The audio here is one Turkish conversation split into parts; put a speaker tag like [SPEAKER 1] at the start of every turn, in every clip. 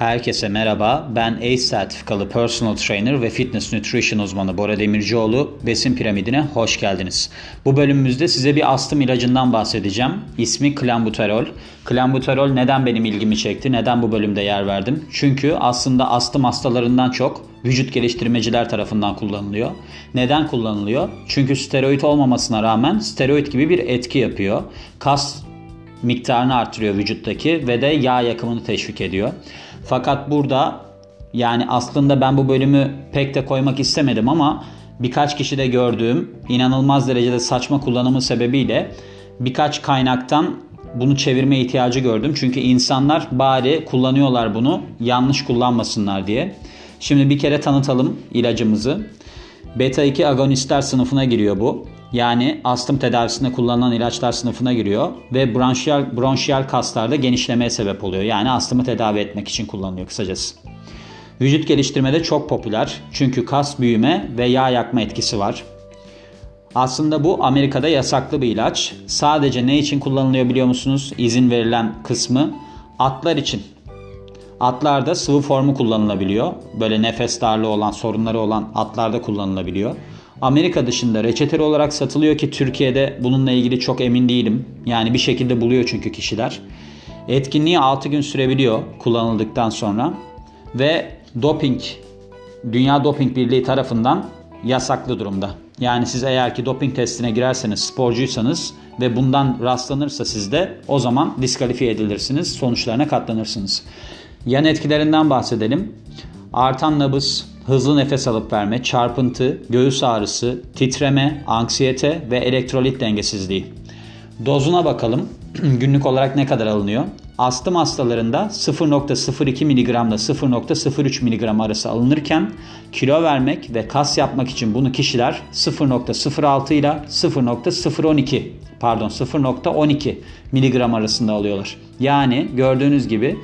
[SPEAKER 1] Herkese merhaba. Ben ACE sertifikalı personal trainer ve fitness nutrition uzmanı Bora Demircioğlu. Besin piramidine hoş geldiniz. Bu bölümümüzde size bir astım ilacından bahsedeceğim. İsmi klambuterol. Klambuterol neden benim ilgimi çekti? Neden bu bölümde yer verdim? Çünkü aslında astım hastalarından çok vücut geliştirmeciler tarafından kullanılıyor. Neden kullanılıyor? Çünkü steroid olmamasına rağmen steroid gibi bir etki yapıyor. Kas miktarını artırıyor vücuttaki ve de yağ yakımını teşvik ediyor. Fakat burada yani aslında ben bu bölümü pek de koymak istemedim ama birkaç kişide gördüğüm inanılmaz derecede saçma kullanımı sebebiyle birkaç kaynaktan bunu çevirme ihtiyacı gördüm. Çünkü insanlar bari kullanıyorlar bunu yanlış kullanmasınlar diye. Şimdi bir kere tanıtalım ilacımızı. Beta 2 agonistler sınıfına giriyor bu. Yani astım tedavisinde kullanılan ilaçlar sınıfına giriyor ve bronşiyal, bronşiyal kaslarda genişlemeye sebep oluyor. Yani astımı tedavi etmek için kullanılıyor kısacası. Vücut geliştirmede çok popüler çünkü kas büyüme ve yağ yakma etkisi var. Aslında bu Amerika'da yasaklı bir ilaç. Sadece ne için kullanılıyor biliyor musunuz? İzin verilen kısmı atlar için. Atlarda sıvı formu kullanılabiliyor. Böyle nefes darlığı olan, sorunları olan atlarda kullanılabiliyor. Amerika dışında reçeteli olarak satılıyor ki Türkiye'de bununla ilgili çok emin değilim. Yani bir şekilde buluyor çünkü kişiler. Etkinliği 6 gün sürebiliyor kullanıldıktan sonra ve doping Dünya Doping Birliği tarafından yasaklı durumda. Yani siz eğer ki doping testine girerseniz, sporcuysanız ve bundan rastlanırsa sizde o zaman diskalifiye edilirsiniz, sonuçlarına katlanırsınız. Yan etkilerinden bahsedelim. Artan nabız, hızlı nefes alıp verme, çarpıntı, göğüs ağrısı, titreme, anksiyete ve elektrolit dengesizliği. Dozuna bakalım. Günlük olarak ne kadar alınıyor? Astım hastalarında 0.02 mg ile 0.03 mg arası alınırken kilo vermek ve kas yapmak için bunu kişiler 0.06 ile 0.012 pardon 0.12 mg arasında alıyorlar. Yani gördüğünüz gibi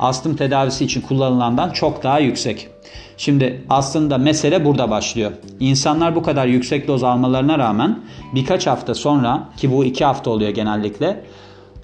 [SPEAKER 1] astım tedavisi için kullanılandan çok daha yüksek. Şimdi aslında mesele burada başlıyor. İnsanlar bu kadar yüksek doz almalarına rağmen birkaç hafta sonra ki bu iki hafta oluyor genellikle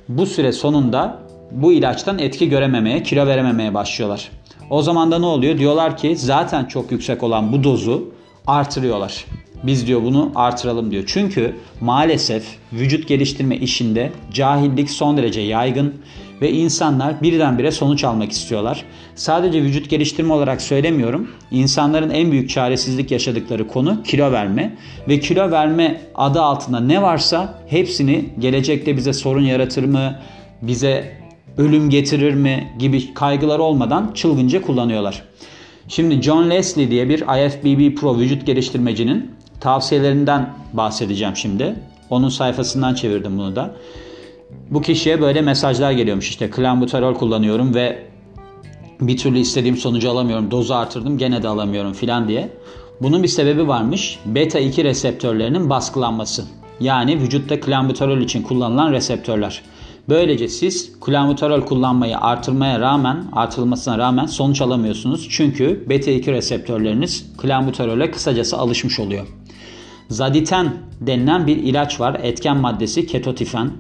[SPEAKER 1] bu süre sonunda bu ilaçtan etki görememeye, kilo verememeye başlıyorlar. O zaman da ne oluyor? Diyorlar ki zaten çok yüksek olan bu dozu artırıyorlar. Biz diyor bunu artıralım diyor. Çünkü maalesef vücut geliştirme işinde cahillik son derece yaygın ve insanlar birdenbire sonuç almak istiyorlar. Sadece vücut geliştirme olarak söylemiyorum. İnsanların en büyük çaresizlik yaşadıkları konu kilo verme ve kilo verme adı altında ne varsa hepsini gelecekte bize sorun yaratır mı, bize ölüm getirir mi gibi kaygılar olmadan çılgınca kullanıyorlar. Şimdi John Leslie diye bir IFBB Pro vücut geliştirmecinin tavsiyelerinden bahsedeceğim şimdi. Onun sayfasından çevirdim bunu da. Bu kişiye böyle mesajlar geliyormuş işte klambuterol kullanıyorum ve bir türlü istediğim sonucu alamıyorum. Dozu artırdım gene de alamıyorum filan diye. Bunun bir sebebi varmış. Beta 2 reseptörlerinin baskılanması. Yani vücutta klambuterol için kullanılan reseptörler. Böylece siz klambuterol kullanmayı artırmaya rağmen, artırılmasına rağmen sonuç alamıyorsunuz. Çünkü beta 2 reseptörleriniz klambuterole kısacası alışmış oluyor. Zaditen denilen bir ilaç var. Etken maddesi ketotifen.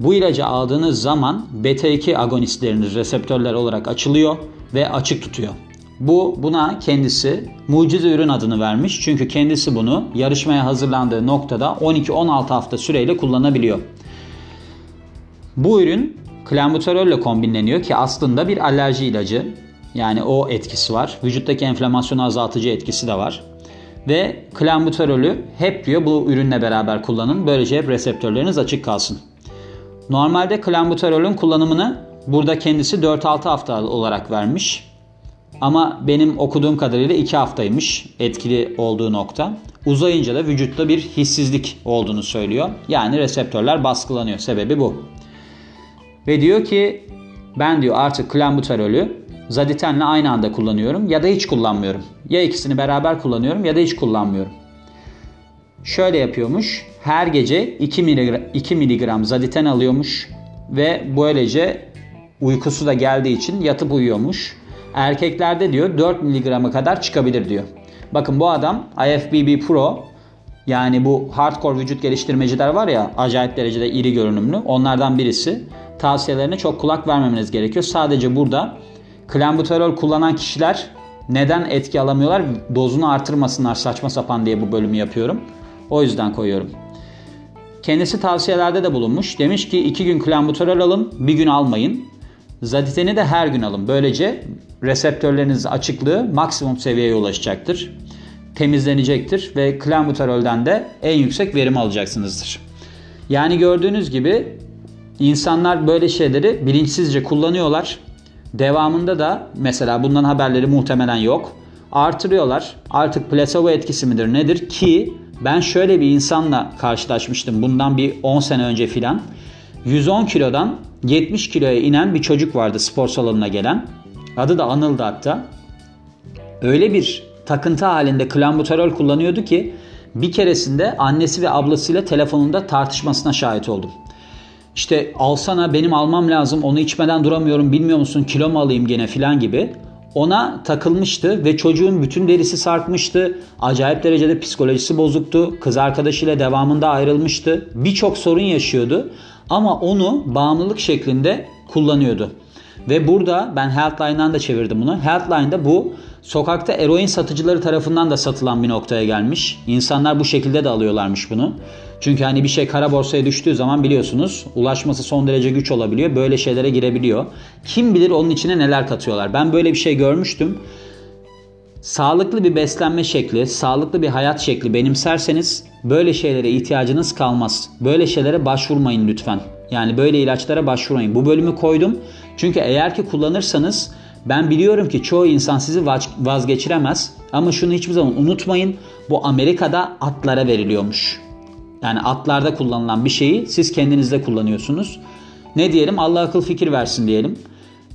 [SPEAKER 1] Bu ilacı aldığınız zaman beta 2 agonistleriniz reseptörler olarak açılıyor ve açık tutuyor. Bu buna kendisi mucize ürün adını vermiş. Çünkü kendisi bunu yarışmaya hazırlandığı noktada 12-16 hafta süreyle kullanabiliyor. Bu ürün klambuterolle kombinleniyor ki aslında bir alerji ilacı. Yani o etkisi var. Vücuttaki enflamasyonu azaltıcı etkisi de var. Ve klambuterolü hep diyor bu ürünle beraber kullanın. Böylece hep reseptörleriniz açık kalsın. Normalde klambuterolün kullanımını burada kendisi 4-6 hafta olarak vermiş. Ama benim okuduğum kadarıyla 2 haftaymış etkili olduğu nokta. Uzayınca da vücutta bir hissizlik olduğunu söylüyor. Yani reseptörler baskılanıyor. Sebebi bu. Ve diyor ki ben diyor artık klambuterolü zaditenle aynı anda kullanıyorum ya da hiç kullanmıyorum. Ya ikisini beraber kullanıyorum ya da hiç kullanmıyorum. Şöyle yapıyormuş. Her gece 2 miligram, 2 miligram zaditen alıyormuş ve böylece uykusu da geldiği için yatıp uyuyormuş. Erkeklerde diyor 4 miligrama kadar çıkabilir diyor. Bakın bu adam IFBB Pro yani bu hardcore vücut geliştirmeciler var ya acayip derecede iri görünümlü onlardan birisi. Tavsiyelerine çok kulak vermemeniz gerekiyor. Sadece burada Klambuterol kullanan kişiler neden etki alamıyorlar? Dozunu artırmasınlar saçma sapan diye bu bölümü yapıyorum. O yüzden koyuyorum. Kendisi tavsiyelerde de bulunmuş. Demiş ki 2 gün klambuterol alın, bir gün almayın. Zaditeni de her gün alın. Böylece reseptörlerinizin açıklığı maksimum seviyeye ulaşacaktır. Temizlenecektir ve klambuterolden de en yüksek verim alacaksınızdır. Yani gördüğünüz gibi insanlar böyle şeyleri bilinçsizce kullanıyorlar. Devamında da mesela bundan haberleri muhtemelen yok. Artırıyorlar. Artık plasebo etkisi midir nedir ki ben şöyle bir insanla karşılaşmıştım bundan bir 10 sene önce filan. 110 kilodan 70 kiloya inen bir çocuk vardı spor salonuna gelen. Adı da Anıl'dı hatta. Öyle bir takıntı halinde klambuterol kullanıyordu ki bir keresinde annesi ve ablasıyla telefonunda tartışmasına şahit oldum. İşte alsana benim almam lazım onu içmeden duramıyorum bilmiyor musun kilo mu alayım gene filan gibi. Ona takılmıştı ve çocuğun bütün derisi sarkmıştı. Acayip derecede psikolojisi bozuktu. Kız arkadaşıyla devamında ayrılmıştı. Birçok sorun yaşıyordu. Ama onu bağımlılık şeklinde kullanıyordu. Ve burada ben Healthline'dan da çevirdim bunu. Healthline'da bu sokakta eroin satıcıları tarafından da satılan bir noktaya gelmiş. İnsanlar bu şekilde de alıyorlarmış bunu. Çünkü hani bir şey kara borsaya düştüğü zaman biliyorsunuz ulaşması son derece güç olabiliyor. Böyle şeylere girebiliyor. Kim bilir onun içine neler katıyorlar. Ben böyle bir şey görmüştüm. Sağlıklı bir beslenme şekli, sağlıklı bir hayat şekli benimserseniz böyle şeylere ihtiyacınız kalmaz. Böyle şeylere başvurmayın lütfen. Yani böyle ilaçlara başvurmayın. Bu bölümü koydum. Çünkü eğer ki kullanırsanız ben biliyorum ki çoğu insan sizi vazgeçiremez. Ama şunu hiçbir zaman unutmayın. Bu Amerika'da atlara veriliyormuş. Yani atlarda kullanılan bir şeyi siz kendinizde kullanıyorsunuz. Ne diyelim? Allah akıl fikir versin diyelim.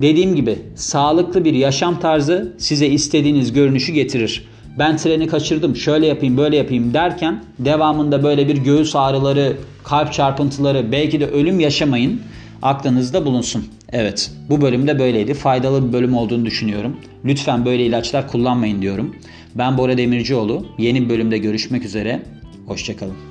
[SPEAKER 1] Dediğim gibi sağlıklı bir yaşam tarzı size istediğiniz görünüşü getirir. Ben treni kaçırdım, şöyle yapayım, böyle yapayım derken devamında böyle bir göğüs ağrıları, kalp çarpıntıları, belki de ölüm yaşamayın. Aklınızda bulunsun. Evet, bu bölümde böyleydi. Faydalı bir bölüm olduğunu düşünüyorum. Lütfen böyle ilaçlar kullanmayın diyorum. Ben Bora Demircioğlu. Yeni bir bölümde görüşmek üzere. Hoşçakalın.